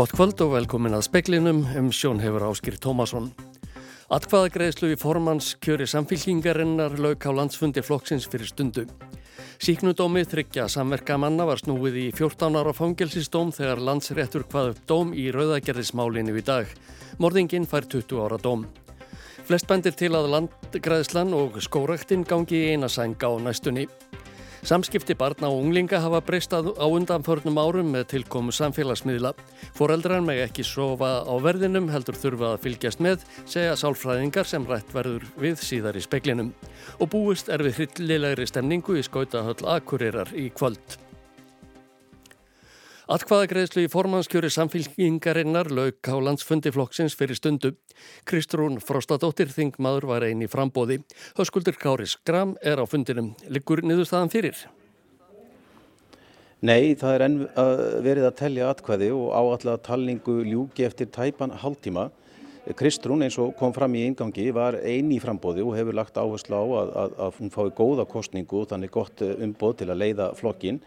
Gott kvöld og velkomin að speklinum um sjón hefur Áskir Tómasson. Atkvaðagreðslu í formans kjöri samfylkingarinnar lauk á landsfundi flokksins fyrir stundu. Síknudómi þryggja samverka manna var snúið í 14 ára fangelsistóm þegar landsréttur hvað upp dóm í rauðagerðismálinu í dag. Mordingin fær 20 ára dóm. Flest bendir til að landgræðslan og skóraktinn gangi í eina sæng á næstunni. Samskipti barna og unglinga hafa breystað á undanförnum árum með tilkomu samfélagsmiðla. Foreldrar meg ekki sofa á verðinum heldur þurfa að fylgjast með, segja sálfræðingar sem rætt verður við síðar í speklinum. Og búist er við hryllilegri stemningu í skautahöll Akureyrar í kvöld. Atkvaðagreðslu í formannskjöri samfélkingarinnar lauk á landsfundi flokksins fyrir stundu. Kristrún Frostadóttir Þingmaður var eini frambóði. Höskuldur Káris Gram er á fundinum. Liggur niðurstaðan fyrir? Nei, það er enn verið að tellja atkvæði og áallega talningu ljúki eftir tæpan hálftíma. Kristrún eins og kom fram í eingangi var eini í frambóði og hefur lagt áherslu á að, að, að hún fái góða kostningu og þannig gott umboð til að leiða flokkin.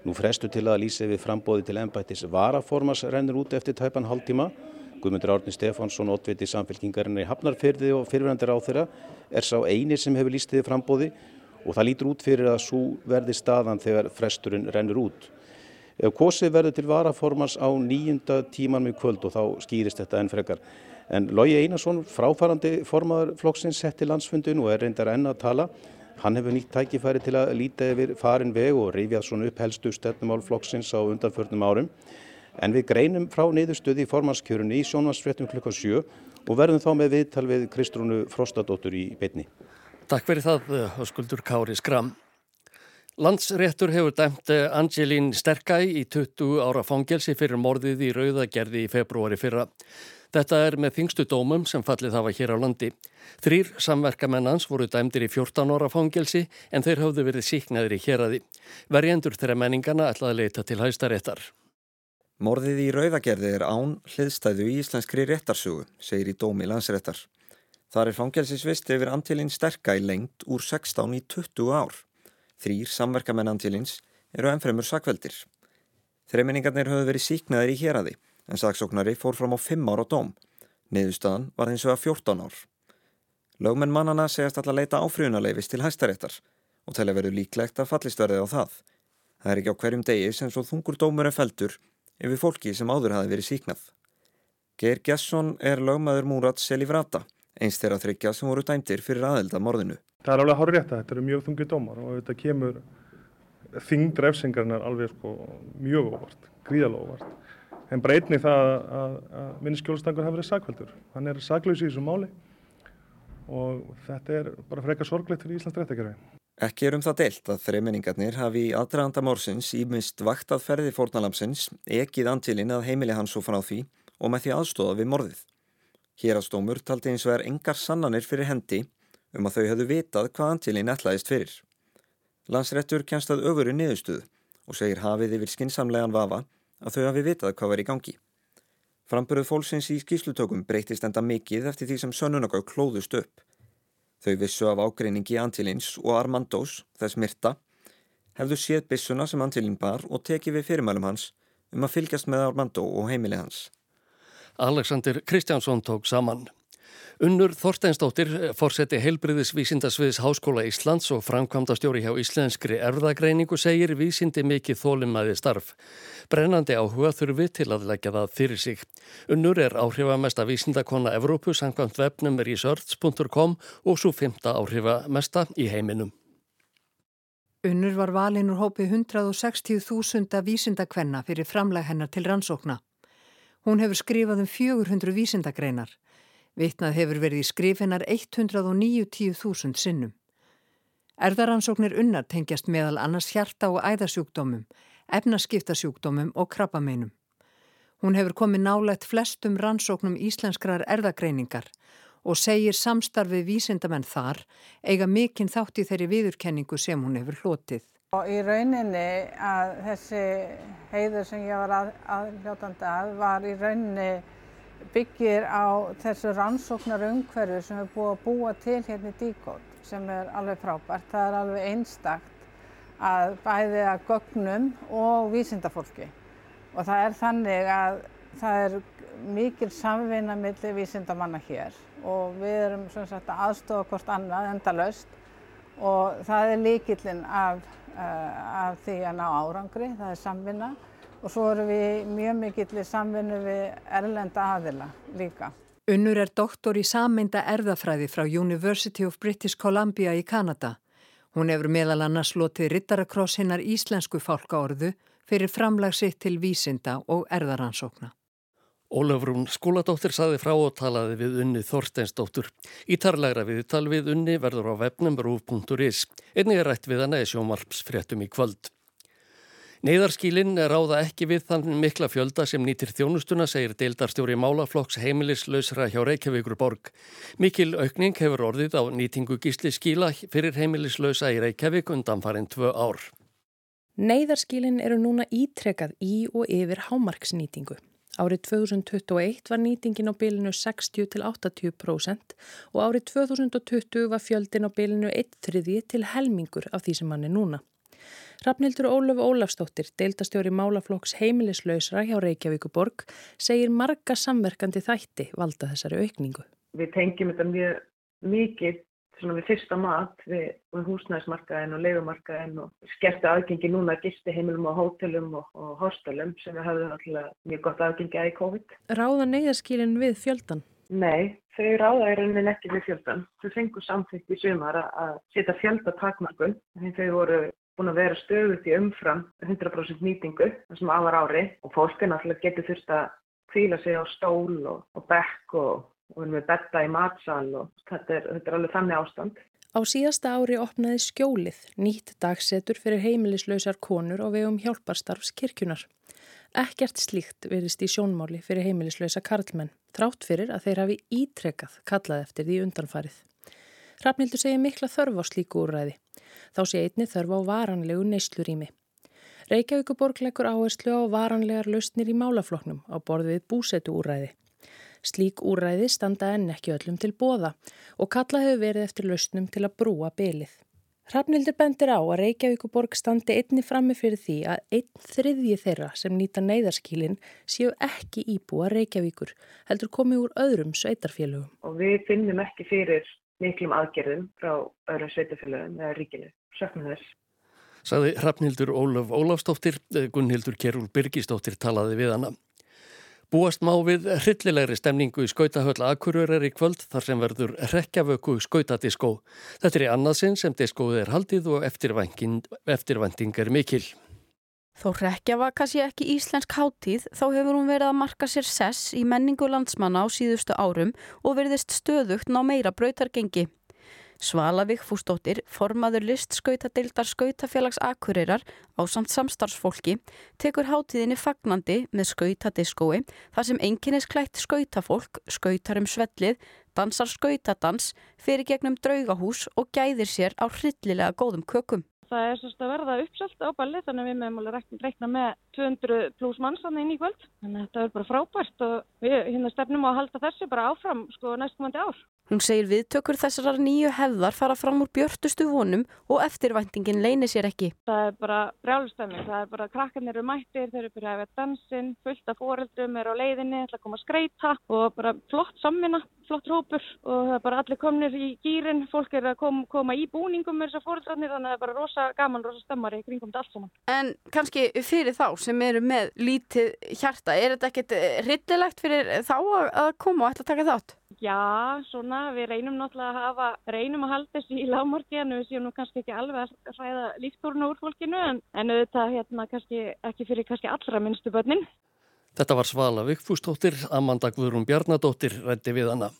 Nú frestu til að lýsa við frambóði til ennbættis varaformas rennur út eftir tæpan hálftíma. Guðmundur Árni Stefánsson, oddviti samfélkingarinnar í Hafnarfyrði og fyrirvendir á þeirra er sá eini sem hefur lýst við frambóði og það lítur út fyrir að svo verði staðan þegar fresturinn rennur út. Ef kosið verður til varaformas á nýjunda tíman með kvöld og þá skýrist þetta enn frekar. En Lógi Einarsson, fráfærandi formaður flokksins, setti landsfundin og er reyndar enn að tala. Hann hefur nýtt tækifæri til að líta yfir farin veg og rifjað svona upp helstu stefnumál flokksins á undanförnum árum. En við greinum frá niðurstöði í formanskjörunni í sjónvarsfréttum klukkan 7 og verðum þá með viðtal við Kristrúnu Frostadóttur í beitni. Takk fyrir það, Skuldur Kári Skram. Landsréttur hefur dæmt Angelín Sterkæ í 20 ára fangelsi fyrir morðið í Rauðagerði í februari fyrra. Þetta er með þingstu dómum sem fallið hafa hér á landi. Þrýr samverkamennans voru dæmdir í 14 ára fangelsi en þeir höfðu verið síknaðir í hér aði. Verjendur þeirra menningana ætlaði leita til hæstaréttar. Morðið í Rauðagerði er án hliðstæðu í íslenskri réttarsögu, segir í dómi landsréttar. Þar er fangelsisvist yfir Antilins sterka í lengt úr 16 í 20 ár. Þrýr samverkamenn Antilins eru ennfremur sakveldir. Þreiminningarnir höfðu verið síknaðir í hér aði en saksóknari fór fram á 5 ára dóm. Niðurstaðan var eins og að 14 ár. Lögmenn mannana segast alltaf leita áfrýjunarleifis til hæstaréttar og telja verið líklegt að fallist verði á það. Það er ekki á hverjum degi sem svo þungur dómur er feldur yfir fólki sem áður hafi verið síknað. Geir Gesson er lögmaður Múrat Selivrata, eins þeirra þryggja sem voru dæmtir fyrir aðelda morðinu. Það er alveg horfa rétt að þetta eru mjög þungi dómar og þetta kemur þingdrefsingarnar alveg sko mjög óvart, gríðalóg óvart en bara einnig það að, að minn skjólstangur hafi verið sakveldur. Hann er saklaus í þessu máli og þetta er bara frekar sorglegt fyrir Íslands réttakerfi. Ekki er um það deilt að þreiminningarnir hafi í aðdraganda mórsins ímist vakt að ferði fórnalamsins, ekið antilinn að heimili hans og fann á því og með því aðstóða við morðið. Hérastómur taldi eins og er engar sannanir fyrir hendi um að þau hefðu vitað hvað antilinn ætlaðist fyrir. Landsrettur kennst að öfuru niðurstuð og segir hafið yfir skinsamlegan vafa að þau hafi vitað hvað var í gangi. Framburðu fólksins í skýslutökum breytist enda mikið eftir því sem sönunagau klóðust upp. Þau vissu af ágreiningi Antilins og Armandos, þess myrta, hefðu séð bissuna sem Antilin bar og tekið við fyrirmælum hans um að fylgjast með Armando og heimili hans. Alexander Kristjánsson tók saman. Unnur Þorsteinsdóttir, fórseti heilbriðisvísindasviðs Háskóla Íslands og framkvæmda stjóri hjá Íslenskri erðagreiningu segir vísindi mikið þólumæði starf. Brennandi áhuga þurfi til að leggja það fyrir sig. Unnur er áhrifamesta vísindakonna Evrópu samkvæmt webnum research.com og svo fymta áhrifamesta í heiminum. Unnur var valin úr hópi 160.000 vísindakvenna fyrir framleg hennar til rannsókna. Hún hefur skrifað um 400 vísindagreinar. Vittnað hefur verið í skrifinnar 190.000 sinnum. Erðaransóknir unnar tengjast meðal annars hjarta og æðasjúkdómum, efnaskiptasjúkdómum og krabbameinum. Hún hefur komið nálægt flestum rannsóknum íslenskrar erðagreiningar og segir samstarfið vísindamenn þar eiga mikinn þátt í þeirri viðurkenningu sem hún hefur hlotið. Og í rauninni að þessi heiður sem ég var að, aðljótandi að var í rauninni byggir á þessu rannsóknar umhverfi sem er búið að búa til hérna í Díkótt sem er alveg frábært. Það er alveg einstakt að bæði að gögnum og vísindafólki. Og það er þannig að það er mikil samvinna millir vísindamanna hér. Og við erum sagt, aðstofa hvort annað endalöst og það er líkillinn af, uh, af því að ná árangri, það er samvinna og svo erum við mjög mikill í samvinnu við erlenda aðila líka. Unnur er doktor í sammynda erðafræði frá University of British Columbia í Kanada. Hún hefur meðal annars lotið rittarakross hinnar íslensku fálkaorðu fyrir framlagsitt til vísinda og erðaransókna. Ólafrún skóladóttir saði frá og talaði við unni Þorsteinsdóttur. Ítarlegra viðtal við unni verður á vefnum rúf.is. Einnig er rætt við hana í sjómarpsfréttum í kvöld. Neiðarskílinn ráða ekki við þann mikla fjölda sem nýtir þjónustuna, segir deildarstjóri Málaflokks heimilislausra hjá Reykjavíkur borg. Mikil aukning hefur orðið á nýtingu gísli skíla fyrir heimilislausa í Reykjavík undan farin tvö ár. Neiðarskílinn eru núna ítrekað í og yfir hámarksnýtingu. Árið 2021 var nýtingin á bylinu 60-80% og árið 2020 var fjöldin á bylinu 1-3 til helmingur af því sem hann er núna. Rafnildur Ólaf Ólafstóttir, deildastjóri málaflokks heimilislausra hjá Reykjavíkuborg, segir marga samverkandi þætti valda þessari aukningu. Við tengjum þetta mjög mikið svona við fyrsta mat við, við húsnæðismarkaðin og leigumarkaðin og skerti aðgengi núna gisti heimilum á hótelum og, og hostelum sem við hafðum alltaf mjög gott aðgengi að í COVID. Ráða neyðaskýrin við fjöldan? Nei, þau ráða í rauninni ekki við fjöldan. Þau fengur samþygt í sumar að setja fjöldatakmarkun en þau voru búin að vera stöðut í umfram 100% nýtingu þessum afar ári og fólkinn alltaf getur þurft að kvíla sig á stól og, og bekk og og erum við betta í matsal og þetta er, þetta er alveg þannig ástand. Á síðasta ári opnaði skjólið nýtt dagsetur fyrir heimilislausar konur og vegum hjálparstarfs kirkjunar. Ekkert slíkt verist í sjónmáli fyrir heimilislausa karlmenn, þrátt fyrir að þeir hafi ítrekað kallað eftir því undanfarið. Rafnildur segir mikla þörf á slíku úrræði. Þá sé einni þörf á varanlegu neyslurími. Reykjavíkuborg leggur áherslu á varanlegar lausnir í málafloknum á borðið búsetu úrræði. Slík úræði standa enn ekki öllum til bóða og kalla hefur verið eftir lausnum til að brúa bylið. Hrafnildur bendir á að Reykjavíkuborg standi einni frammi fyrir því að einn þriðji þeirra sem nýta neyðarskílin séu ekki íbúa Reykjavíkur, heldur komið úr öðrum sveitarfélögum. Og við finnum ekki fyrir miklum aðgerðum frá öðrum sveitarfélögum eða ríkinu, söknum þess. Saði Hrafnildur Ólaf Ólafstóttir, Gunnhildur Kjærúl Birgistóttir talaði við hana. Búast má við hryllilegri stemningu í skautahöll Akureyrar í kvöld þar sem verður rekjavöku skautadiskó. Þetta er í annarsinn sem diskóið er haldið og eftirvænting er mikil. Þó rekjavaka sé ekki íslensk háttíð þá hefur hún verið að marka sér sess í menningu landsmanna á síðustu árum og verðist stöðugt ná meira brautargengi. Svala Vigfúsdóttir, formaður listskautadeildar skautafélags Akureyrar á samt samstarfsfólki, tekur hátíðinni fagnandi með skautadiskói þar sem enginnisklætt skautafólk, skautar um svellið, dansar skautadans, fyrir gegnum draugahús og gæðir sér á hryllilega góðum kökum. Það er sérst að verða uppselt á balli þannig að við meðum alveg reikna með 200 pluss manns þannig inn í kvöld. Þannig að þetta er bara frábært og við hérna stefnum á að halda þessu bara áfram sko næstkomandi ár. Hún segir viðtökur þessar nýju hefðar fara fram úr björtustu vonum og eftirvæntingin leynir sér ekki. Það er bara brjálustæmi, það er bara krakkarnir eru mættir, þeir eru byrjað að vera dansinn, fullt af fóreldrum er á leiðinni, ætla að koma að skreita og bara flott samvinna, flott rópur og það er bara allir komnir í gýrin, fólk er að kom, koma í búningum með þessar fóreldrarnir þannig að það er bara rosa gaman, rosa stemmari kringum þetta allt saman. En kannski fyrir þá sem eru með lítið hjarta, er þetta ekkert rillilegt fyrir þá að koma og ætla að taka þátt? Já, svona, við reynum náttúrulega að hafa, reynum að halda þessu í lágmarki en við séum nú kannski ekki alveg að hræða líftórna úr fólkinu en, en auðvitað hérna kannski ekki fyrir kannski allra minnstu börnin. Þetta var Svala Vikfústóttir, Amanda Guðrún Bjarnadóttir rætti við hana.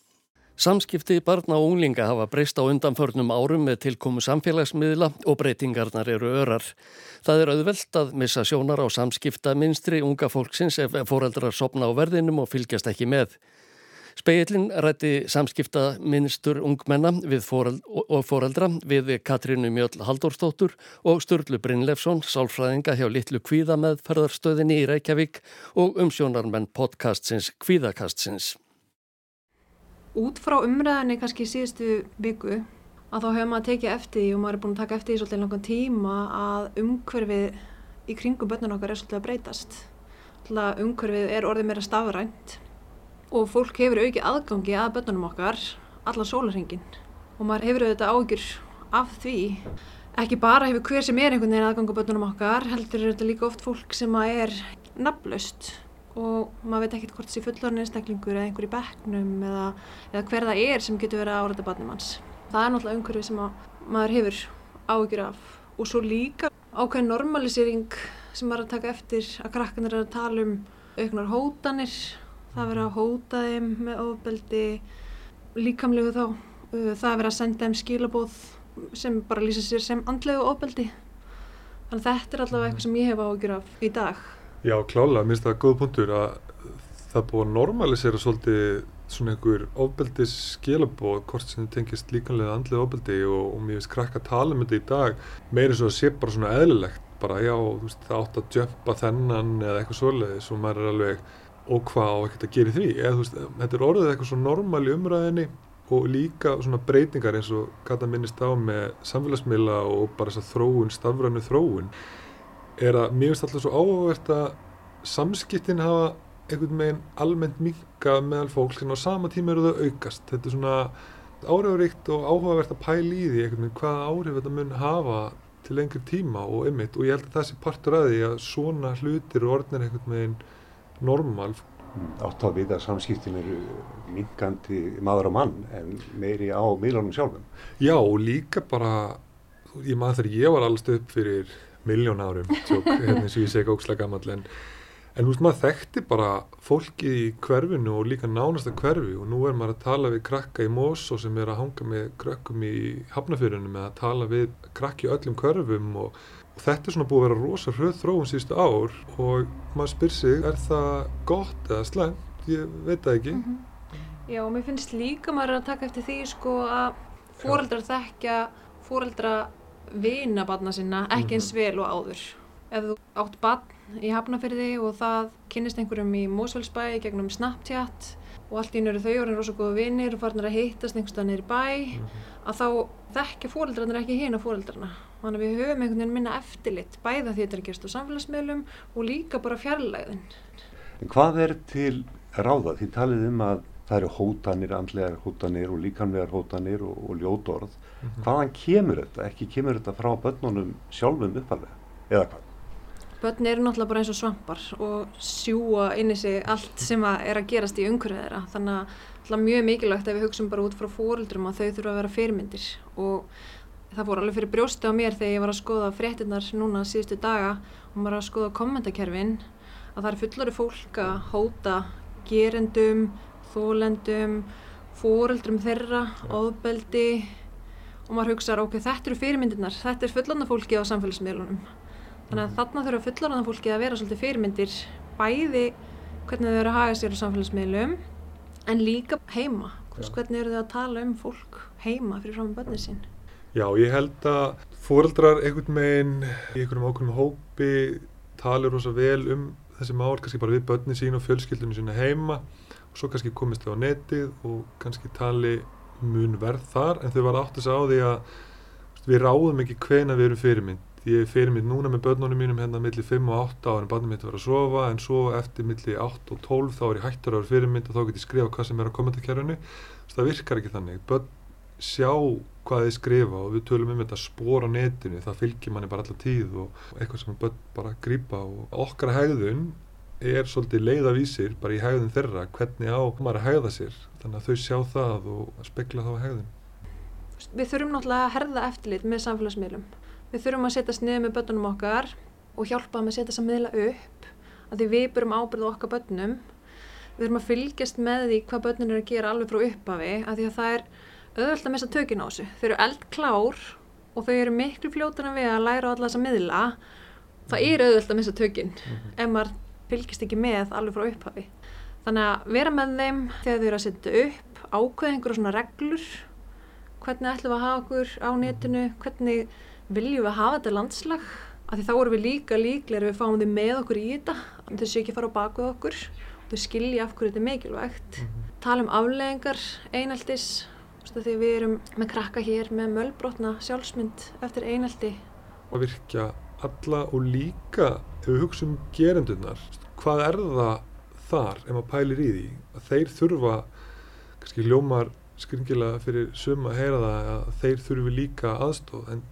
Samskipti barna og unglinga hafa breyst á undanförnum árum með tilkomu samfélagsmiðla og breytingarnar eru örar. Það er auðvelt að missa sjónar á samskipta minstri unga fólksins ef fóreldrar sopna á verðinum og fylgjast ekki með. Speillin rætti samskipta minnstur ungmenna fóreld, og fóreldra við Katrínu Mjöll Halldórsdóttur og Sturlu Brynlefsson, sálfræðinga hjá Littlu Kvíða með ferðarstöðinni í Reykjavík og umsjónarmenn podcastsins Kvíðakastsins. Út frá umræðinni kannski síðustu viku að þá hefur maður tekið eftir og maður er búin að taka eftir í svolítið langan tíma að umhverfið í kringum börnun okkar er svolítið að breytast umhverfið er orðið meira stafrænt og fólk hefur aukið aðgangi að börnunum okkar allan sólarhengin og maður hefur auðvitað ágjur af því. Ekki bara hefur hver sem er einhvern veginn aðgang á börnunum okkar heldur er þetta líka oft fólk sem er nafnlaust. Og maður veit ekkert hvort þessi fullorinn einstaklingur eða einhver í bekknum eða, eða hver það er sem getur verið að áræta barnum hans. Það er náttúrulega umhverfið sem maður hefur ágjur af. Og svo líka ákveðin normalisering sem maður er að taka eftir að krakkanir er að tala um auknar hótanir það verið að hóta þeim með ofbeldi líkamlegu þá. Uh, það verið að senda þeim skilabóð sem bara lýsa sér sem andlegu ofbeldi. Þannig að þetta er allavega eitthvað sem ég hef ágjur af í dag. Já klála, minnst það góð punktur að það búið að normalisera svolítið svona einhver ofbeldis skilabóð hvort sem tengist líkanlega andlega ofbeldi og, og mér finnst krakka að tala um þetta í dag meira svo að sé bara svona eðlilegt. Bara já, veist, það átt að jumpa þennan eða eitthvað svoleiðis og maður er alveg og hvað á ekkert að gera því. Þú veist, þetta er orðið eitthvað svo normal í umræðinni og líka svona breytingar eins og gata minnist á með samfélagsmiðla og bara þess að þróun, stafrænu þróun er að mér finnst alltaf svo áhugavert að samskiptin hafa einhvern veginn almennt minka meðal fólk en á sama tíma eru þau aukast. Þetta er svona áhrifaríkt og áhugavert að pæla í því einhvern veginn hvaða áhrif þetta mun hafa til lengri tíma og ymmit og ég held að það sé partur að því að svona hlutir og orðnir einhvern veginn normal. Átt á við að samskiptin eru minkandi maður og mann en meiri á miðlunum sjálfum. Já og líka bara ég maður þegar ég var allast upp fyrir miljón árum tjók, hérna og ég segi ókslega gammal en, en þú veist maður þekkti bara fólkið í hverfinu og líka nánasta hverfi og nú er maður að tala við krakka í Mosó sem er að hanga með krökkum í hafnafyrunum eða að tala við krakki öllum hverfum og og þetta er svona búið að vera rosa hröð þróun síðustu ár og maður spyr sig er það gott eða slemt ég veit það ekki mm -hmm. Já og mér finnst líka maður að taka eftir því sko að fóreldrar þekkja fóreldra vina barna sinna ekki eins mhm. vel og áður ef þú átt barn í hafnafyrði og það kynist einhverjum í Mósfellsbæ gegnum Snapchat og allt ín eru þau orðin rosa góða vinnir og farnir að hittast einhverstað neyri bæ mm -hmm. að þá þekkja fóreldrarnir ekki hina fóreldrarna þannig að við höfum einhvern veginn minna eftirlit bæða því þetta er gerst á samfélagsmiðlum og líka bara fjarlæðin En hvað er til ráða? Því talið um að það eru hótanir, andlegar hótanir og líkanlegar hótanir og, og ljótorð mm -hmm. hvaðan kemur þetta? Ekki kemur þetta frá börnunum sjálfum uppalega eða hvað? Börn eru náttúrulega bara eins og svampar og sjúa inn í sig allt sem að er að gerast í umhverfið þeirra. Þannig að mjög mikilvægt ef við hugsaum bara út frá fóruldrum að þau þurfa að vera fyrirmyndir. Og það fór alveg fyrir brjósti á mér þegar ég var að skoða fréttinnar núna síðustu daga og maður að skoða kommentakerfin að það er fullari fólk að hóta gerendum, þólendum, fóruldrum þeirra, ofbeldi og maður hugsaður ok, þetta eru fyrirmyndirnar, þetta er fullanda fólki á samfélagsmiðlunum Þannig að þarna þurfa fullorðan fólki að vera svolítið fyrirmyndir bæði hvernig þau eru að haga sér á samfélagsmiðlum en líka heima. Hvers, hvernig eru þau að tala um fólk heima fyrir fram með börnir sín? Já, ég held að fóreldrar einhvern veginn í einhverjum ákveðnum hópi talir rosa vel um þessi mál, kannski bara við börnir sín og fjölskyldunum sína heima og svo kannski komist þau á netið og kannski tali mun verð þar en þau var átt að á því að við ráðum ekki hvena við erum fyrirmynd ég fyrir mitt núna með börnunum mínum hérna millir 5 og 8 ára en barnum mitt var að sofa en svo eftir millir 8 og 12 þá er ég hættur vera fyrir mitt og þá get ég skrifa hvað sem er á kommentarkerfinu. Það virkar ekki þannig. Börn sjá hvað þið skrifa og við tölum um þetta spór á netinu það fylgir manni bara alla tíð og eitthvað sem börn bara grýpa og okkar hegðun er svolítið leiðavísir bara í hegðun þeirra hvernig á maður að hegða sér. Þannig að þau sjá það og spekla þá hegðun. Við þurfum náttúrulega að herða eftirlit með samfélagsmiðlum Við þurfum að setja sniðið með börnunum okkar og hjálpa þeim að setja þess að miðla upp að því við byrjum ábyrðu okkar börnum. Við þurfum að fylgjast með því hvað börnun er að gera alveg frá upphafi að því að það er auðvöld að missa tökina á þessu. Þau eru eldklár og þau eru miklu fljótana við að læra alla þess að miðla. Það er auðvöld að missa tökin mhm. ef maður fylgjast ekki með alveg frá upphafi. Þannig að vera með þeim þegar þau eru að setja upp, ákveða einhverja svona reglur, hvernig ætlum við að hafa okkur á netinu, hvernig viljum við hafa þetta landslag? Af því þá erum við líka líklega við fáum þið með okkur í þetta þau séu ekki fara á baku okkur. Þau skilja af hverju þetta er mikilvægt. -hmm. tala um afleðingar einaldis því við erum með krakka hér með möllbrotna sjálfsmynd eftir einaldi að virkja alla og líka ef við hugsaum gerendurnar hvað er það þar ef maður pælir í því? Að þeir þurfa kannski ljómar skringilega fyrir suma að heyra það að þeir þurfi líka aðstóð en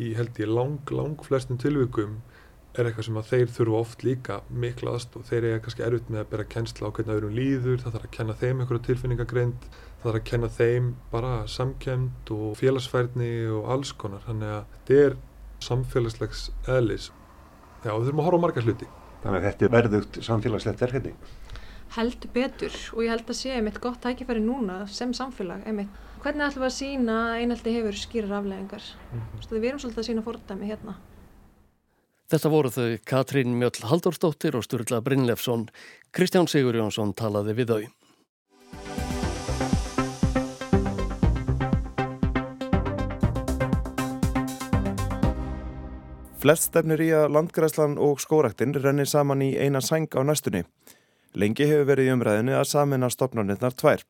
í held ég lang, lang flestum tilvíkum er eitthvað sem að þeir þurfa oft líka mikla aðstóð. Þeir eiga kannski erfitt með að bera kennsla á hvernig öðrum líður, það þarf að kenna þeim einhverju tilfinningagreind, það þarf að kenna þeim bara samkjönd og félagsfærni og alls konar. Þannig að þetta er samfélagslegs eðlis. Já, við þurfum að horfa á marga hluti. Þannig að þetta er verðugt samfélagslegt verkefni. Heldur betur og ég held að sé einmitt gott tækifæri núna sem samfélag einmitt. Hvernig ætlum við að sína að einhaldi hefur skýrar afleðingar? Mm -hmm. Við erum svolítið að sína fordæmi hérna. Þetta voru þau Katrín Mjöll Halldórsdóttir og Sturla Brynlefsson. Kristján Sigur Jónsson talaði við þau. Flest stefnir í að landgræslan og skóraktinn rennir saman í eina sæng á næstunni. Lengi hefur verið í umræðinu að samina stopnarnirnar tvær.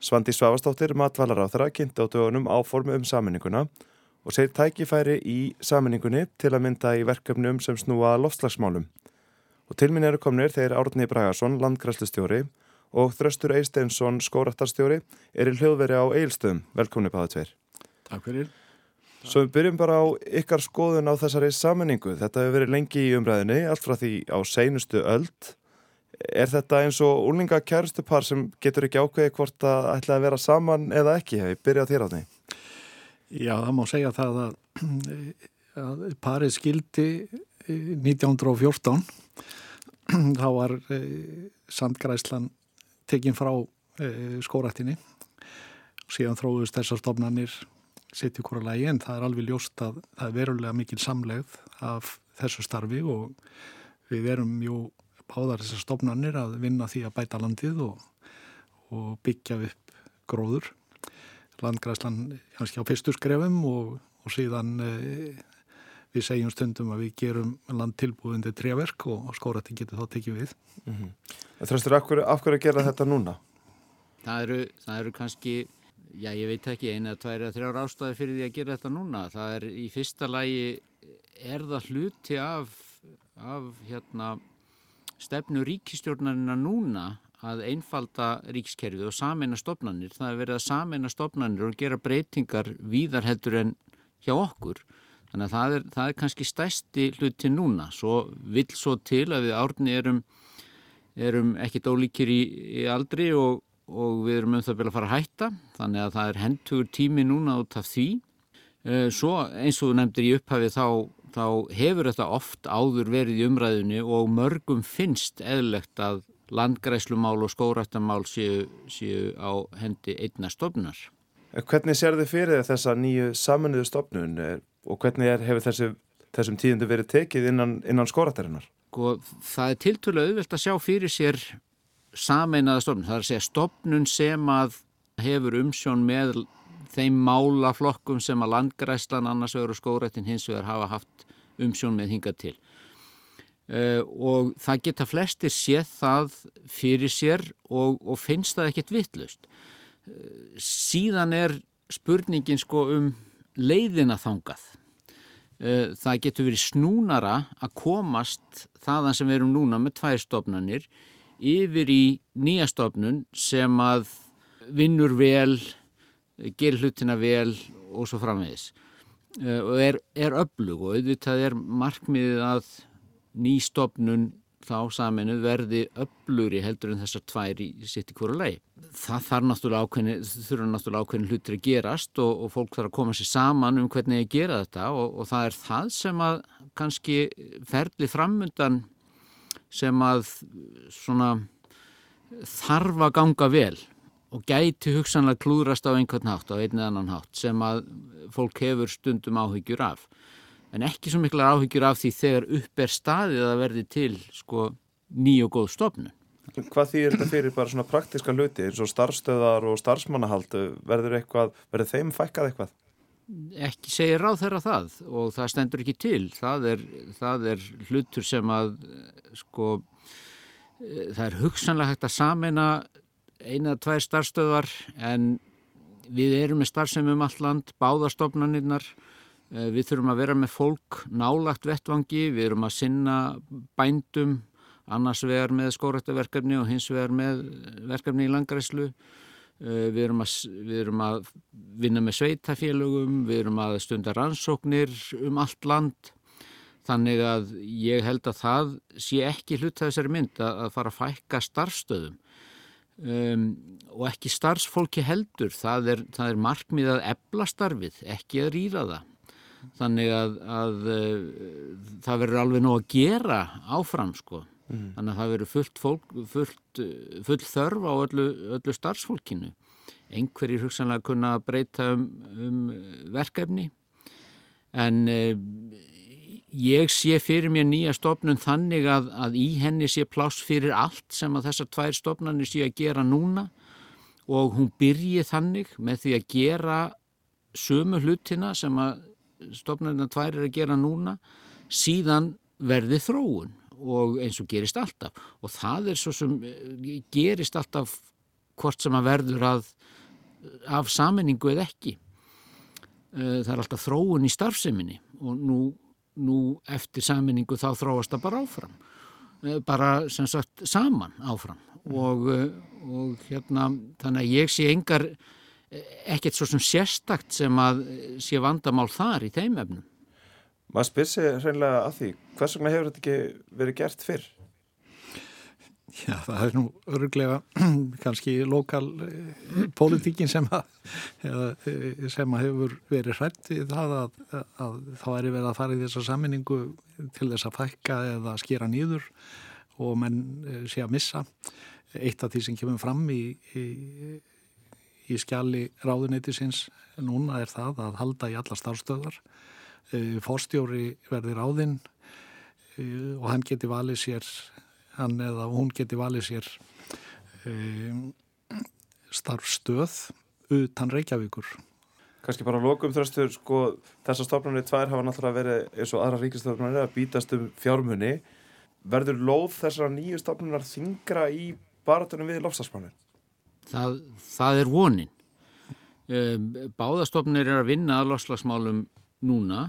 Svandi Svavastóttir, matvalar á þeirra, kynnti á dögunum áformu um saminninguna og segir tækifæri í saminningunni til að mynda í verkefnum sem snúa loftslagsmálum. Og til minn eru komnir þeir Árni Bragarsson, landgræslustjóri og Þröstur Eisteinsson, skórattarstjóri, er í hljóðveri á Eilstöðum. Velkomni báða tveir. Takk fyrir. Svo við byrjum bara á ykkar skoðun á þessari saminningu. Þetta hefur verið lengi í umræðinni, allt frá því á seinustu öld Er þetta eins og úlinga kærstupar sem getur ekki ákveði hvort að ætla að vera saman eða ekki? Hefur byrjað þér á því? Já, það má segja það að, að parið skildi 1914 þá var e, Sandgræslan tekinn frá e, skórættinni og síðan þróðust þessar stofnanir sitt í hvora lægi en það er alveg ljóst að það er verulega mikil samlegð af þessu starfi og við erum jú báðar þessar stofnanir að vinna því að bæta landið og, og byggja upp gróður. Landgræslan kannski á fyrstu skrefum og, og síðan e, við segjum stundum að við gerum land tilbúðandi treverk og, og skórating getur þá tekið við. Mm -hmm. Þröstur, af hverju, af hverju að gera þetta núna? Það eru, það eru kannski, já ég veit ekki, eina, tvær eða þrjár ástæði fyrir því að gera þetta núna. Það er í fyrsta lægi, er það hluti af, af hérna stefnu ríkistjórnarina núna að einfalda ríkskerfið og sameina stopnarnir. Það er verið að sameina stopnarnir og gera breytingar víðar heldur en hjá okkur. Þannig að það er, það er kannski stæsti hluti núna. Svo vil svo til að við árni erum, erum ekkit ólíkir í, í aldri og, og við erum um það að fara að hætta. Þannig að það er hendur tími núna út af því. Eh, svo eins og þú nefndir í upphafið þá þá hefur þetta oft áður verið í umræðinu og mörgum finnst eðlegt að landgræslumál og skórættamál séu, séu á hendi einna stofnar. Hvernig sér þið fyrir þessa nýju saminuðu stofnun og hvernig er, hefur þessi, þessum tíðundu verið tekið innan, innan skórættarinnar? Sko, það er tiltölu auðvilt að sjá fyrir sér sameinaða stofnun. Það er að segja stofnun sem að hefur umsjón með þeim málaflokkum sem að landgræslan annars vegar og skórættin hins vegar hafa haft umsjón með hinga til. Uh, og það geta flestir séð það fyrir sér og, og finnst það ekkert vittlust. Uh, síðan er spurningin sko um leiðina þangað. Uh, það getur verið snúnara að komast þaðan sem við erum núna með tvær stofnanir yfir í nýja stofnun sem að vinnur vel gerir hlutina vel og svo framvegis uh, og er, er öflug og auðvitað er markmiðið að nýstofnun þá saminu verði öflugri heldur en þessar tvær í sitt í hverju lei. Það þarf náttúrulega ákveðin, þurfa náttúrulega ákveðin hlutir að gerast og, og fólk þarf að koma sér saman um hvernig að gera þetta og, og það er það sem að kannski ferli framundan sem að svona þarf að ganga vel og gæti hugsanlega klúðrast á einhvern hátt, á einn eða annan hátt sem að fólk hefur stundum áhyggjur af. En ekki svo miklar áhyggjur af því þegar upp er staðið að verði til sko ný og góð stofnu. Hvað þýðir þetta fyrir bara svona praktiska hluti eins og starfstöðar og starfsmannahald verður eitthvað, verður þeim fækkað eitthvað? Ekki segir ráð þeirra það og það stendur ekki til. Það er, það er hlutur sem að sko það er hugsanlega hægt að samena eina eða tvær starfstöðar en við erum með starfsefum um allt land, báðastofnanirnar, eh, við þurfum að vera með fólk nálagt vettvangi, við erum að sinna bændum annars vegar með skórættaverkefni og hins vegar með verkefni í langræslu. Við erum, að, við erum að vinna með sveitafélögum, við erum að stunda rannsóknir um allt land. Þannig að ég held að það sé ekki hlut að þessari mynd að fara að fækka starfstöðum um, og ekki starfsfólki heldur. Það er, það er markmið að ebla starfið, ekki að rýra það. Þannig að, að það verður alveg nóg að gera áfram sko. Mm. Þannig að það verður fullt, fólk, fullt, fullt þörf á öllu, öllu starfsfólkinu. Einhverjir hugsanlega kunna breyta um, um verkefni en eh, ég sé fyrir mér nýja stofnun þannig að, að í henni sé pláss fyrir allt sem að þessar tvær stofnanir sé að gera núna. Og hún byrji þannig með því að gera sömu hlutina sem að stofnanirna tvær er að gera núna. Síðan verði þróun og eins og gerist alltaf. Og það er svo sem eh, gerist alltaf hvort sem að verður að af saminningu eða ekki. Eh, það er alltaf þróun í starfseminni. Og nú, nú eftir saminningu þá þróast það bara áfram. Eh, bara sem sagt saman áfram. Og, og hérna þannig að ég sé engar ekkert svo sem sérstakt sem að sé vandamál þar í þeim efnum. Maður spyr sig hreinlega að því, hvers vegna hefur þetta ekki verið gert fyrr? Já, það er nú öruglega kannski lokal eh, pólitíkin sem, eh, sem að hefur verið hrætt í það að, að þá er verið að fara í þessa saminningu til þess að fækka eða skýra nýður og menn eh, sé að missa. Eitt af því sem kemur fram í, í, í skjali ráðuneytisins núna er það að halda í alla starfstöðar fórstjóri verði ráðinn og hann geti valið sér hann eða hún geti valið sér um, starfstöð utan Reykjavíkur. Kanski bara lokum þröstur sko, þessar stofnarnir tvær hafa náttúrulega verið eins og aðra ríkistofnarnir að bítast um fjármunni verður lóð þessara nýju stofnunar þingra í baratunum við lofstafspannin? Það, það er vonin. Báðastofnir er að vinna að lofslagsmálum núna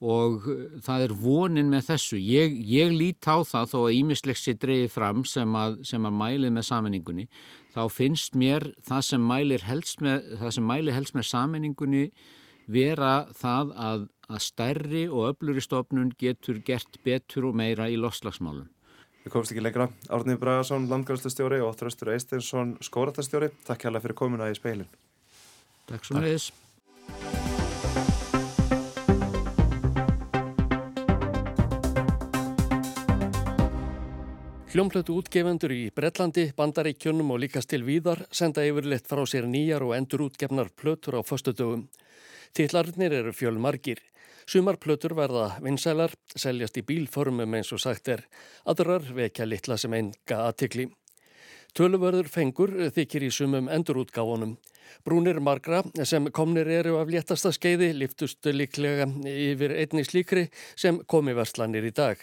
og það er vonin með þessu. Ég, ég lít á það þó að ímislegt sé dreyið fram sem að, sem að mælið með saminningunni. Þá finnst mér það sem mælir helst með, helst með saminningunni vera það að, að stærri og öfluri stofnun getur gert betur og meira í lofslagsmálum. Við komumst ekki lengra. Árnið Bragarsson, landgræðslustjóri og Þröstur Eisteinsson, skóratastjóri. Takk hjálpa fyrir komuna í speilin. Takk svo með þess. Hljómblötu útgefendur í Brellandi, Bandaríkjunum og líkast til víðar senda yfirleitt frá sér nýjar og endur útgefnar plötur á föstudögum. Tillarnir eru fjölmargir. Sumar plötur verða vinsælar, seljast í bílformum eins og sagt er. Aðrar vekja litla sem enga aðtikli. Töluvörður fengur þykir í sumum endurútgáfunum. Brúnir margra sem komnir eru af léttasta skeiði liftust líklega yfir einni slíkri sem komi verslanir í dag.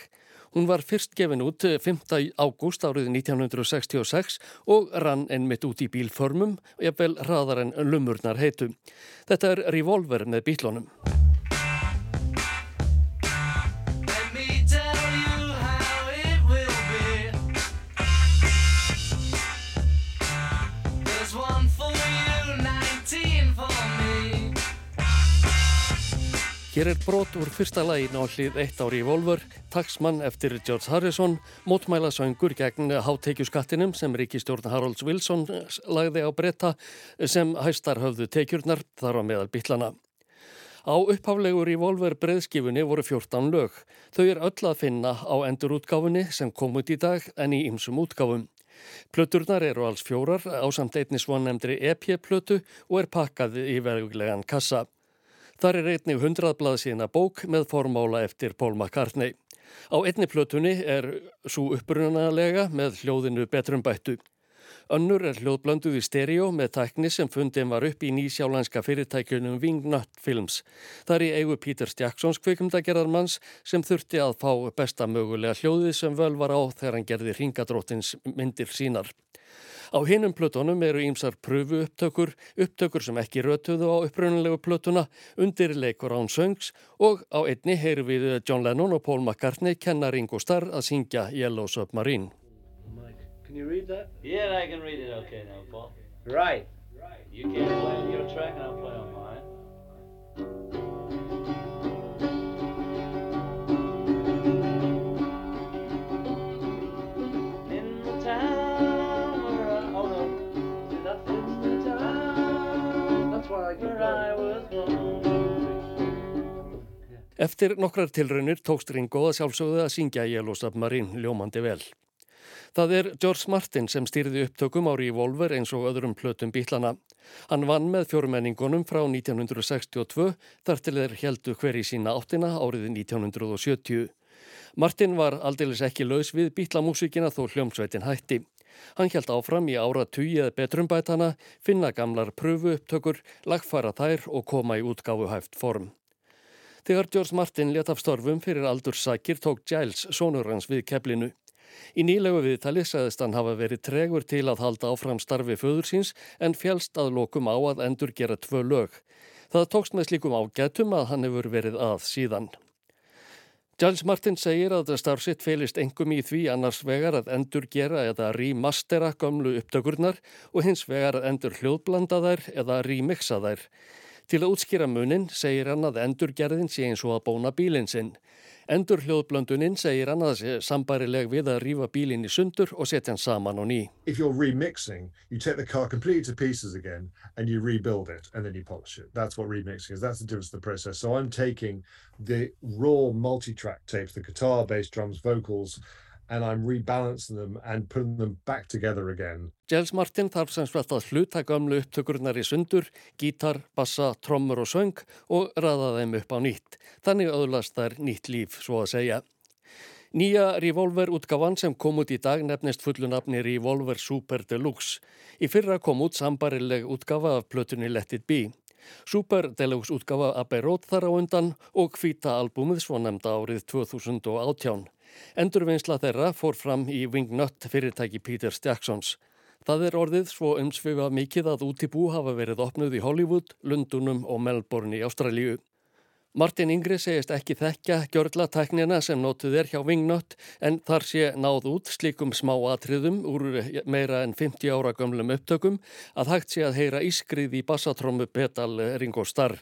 Hún var fyrst gefin út 5. ágúst árið 1966 og rann ennmitt út í bílformum og jafnvel hraðar en lumurnar heitu. Þetta er Revolver með bílónum. Hér er brot úr fyrsta lægin á hlið eitt ári í Volver, taksmann eftir George Harrison, mótmæla söngur gegn háttekjuskattinum sem ríkistjórn Harolds Wilson lagði á bretta sem hæstar höfðu tekjurnar þar á meðal byllana. Á upphaflegur í Volver breyðskifunni voru 14 lög. Þau er öll að finna á endurútgáfunni sem kom út í dag en í ymsum útgáfum. Plöturnar eru alls fjórar á samt einni svonemndri EP-plötu og er pakkað í verðuglegan kassa. Þar er einnig hundraðblað sína bók með formála eftir Paul McCartney. Á einni plötunni er svo upprunalega með hljóðinu betrum bættu. Önnur er hljóðblönduð í stereo með tækni sem fundin var upp í nýsjálanska fyrirtækjunum Wingnut Films. Það er í eigu Píters Jacksons kvikmdagerðarmanns sem þurfti að fá besta mögulega hljóðið sem völ var á þegar hann gerði ringadróttins myndir sínar. Á hinum plötunum eru ímsar pröfu upptökur, upptökur sem ekki rötuðu á upprunalegu plötuna, undir leikur án söngs og á einni heyru við John Lennon og Paul McCartney kenna Ringo Starr að syngja Yellow Submarine. Can you read that? Yeah, I can read it okay now, Paul. Right. You can't play on Eftir nokkrar tilraunir tókst Ringo að sjálfsögðu að syngja Yellow Submarine ljómandi vel. Það er George Martin sem stýrði upptökum á Revolver eins og öðrum plötum bítlana. Hann vann með fjórumenningunum frá 1962 þar til þeir heldu hver í sína áttina árið 1970. Martin var aldeilis ekki laus við bítlamúsíkina þó hljómsveitin hætti. Hann held áfram í ára tugi eða betrumbætana, finna gamlar pröfu upptökur, lagfara þær og koma í útgáfu hæft form. Þegar George Martin let af störfum fyrir aldurssakir tók Giles sonur hans við keflinu. Í nýlegu viðtali sagðist hann hafa verið tregur til að halda áfram starfi föður síns en fjálst að lokum á að endur gera tvö lög. Það tókst með slíkum ágætum að hann hefur verið að síðan. Giles Martin segir að starfsitt felist engum í því annars vegar að endur gera eða remastera gömlu upptökurnar og hins vegar að endur hljóðblanda þær eða remixa þær. Til að útskýra munin segir hann að endurgerðin sé eins og að bóna bílinn sinn. Endur hljóðblönduninn segir hann að það sé sambarileg við að rýfa bílinn í sundur og setja hann saman og ný. If you're remixing, you take the car completely to pieces again and you rebuild it and then you polish it. That's what remixing is. That's the difference of the process. So I'm taking the raw multi-track tapes, the guitar, bass, drums, vocals and I'm rebalancing them and putting them back together again. Giles Martin þarf sem svett að hluta gamlu upptökurnar í sundur, gítar, bassa, trommur og söng og raða þeim upp á nýtt. Þannig öðlast þær nýtt líf, svo að segja. Nýja Revolver útgafan sem kom út í dag nefnist fullunafni Revolver Super Deluxe. Í fyrra kom út sambarileg útgafa af plötunni Let It Be. Super Deluxe útgafa Abbey Road þar á undan og hvita albúmið svo nefnda árið 2018. Endurvinnsla þeirra fór fram í Wingnut fyrirtæki Peters Jacksons. Það er orðið svo umsvifa mikið að útibú hafa verið opnuð í Hollywood, Lundunum og Melbourne í Ástralíu. Martin Ingri segist ekki þekka gjörla tæknina sem notuð er hjá Wingnut en þar sé náð út slikum smá atriðum úr meira en 50 ára gömlum upptökum að hægt sé að heyra ískrið í bassatrömmu Betal Ringo Starr,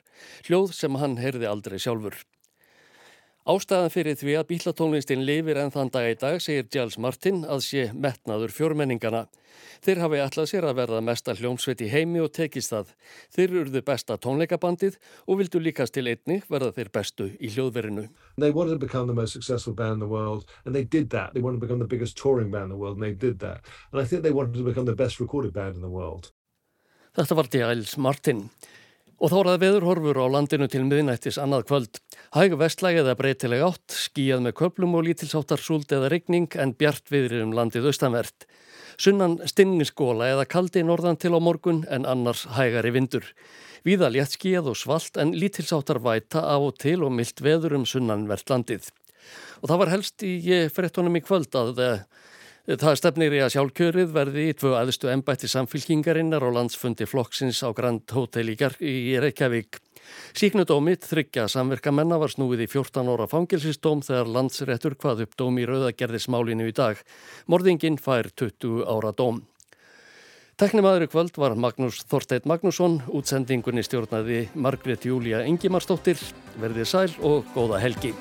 hljóð sem hann heyrði aldrei sjálfur. Ástæðan fyrir því að bílatónlistin lifir enn þann dag í dag, segir Giles Martin, að sé metnaður fjórmenningana. Þeir hafi alltaf sér að verða mesta hljómsveit í heimi og tekist það. Þeir urðu besta tónleikabandið og vildu líkast til einni verða þeir bestu í hljóðverinu. They wanted to become the most successful band in the world and they did that. They wanted to become the biggest touring band in the world and they did that. And I think they wanted to become the best recorded band in the world. Þetta var Giles Martin. Og þá er það veðurhorfur á landinu til miðnættis annað kvöld. Hæg vestlæg eða breytileg átt, skíjað með köplum og lítilsáttar súld eða regning en bjart viðrir um landið austanvert. Sunnan stinningsskóla eða kaldi norðan til á morgun en annars hægari vindur. Víða létt skíjað og svalt en lítilsáttar væta á og til og myllt veður um sunnanvert landið. Og það var helst í frettunum í kvöld að það Það stefnir í að sjálfkjörið verði í tvö aðstu ennbætti samfylkingarinnar og landsfundi flokksins á Grand Hotel í Reykjavík. Síknudómið þryggja samverkamennar var snúið í 14 óra fangilsistóm þegar landsrettur hvað upp dóm í rauðagerðismálinu í dag. Mordingin fær 20 ára dóm. Teknimaður í kvöld var Magnús Þorsteit Magnússon, útsendingunni stjórnaði Margret Júlia Ingimarsdóttir, verðið sæl og góða helgi.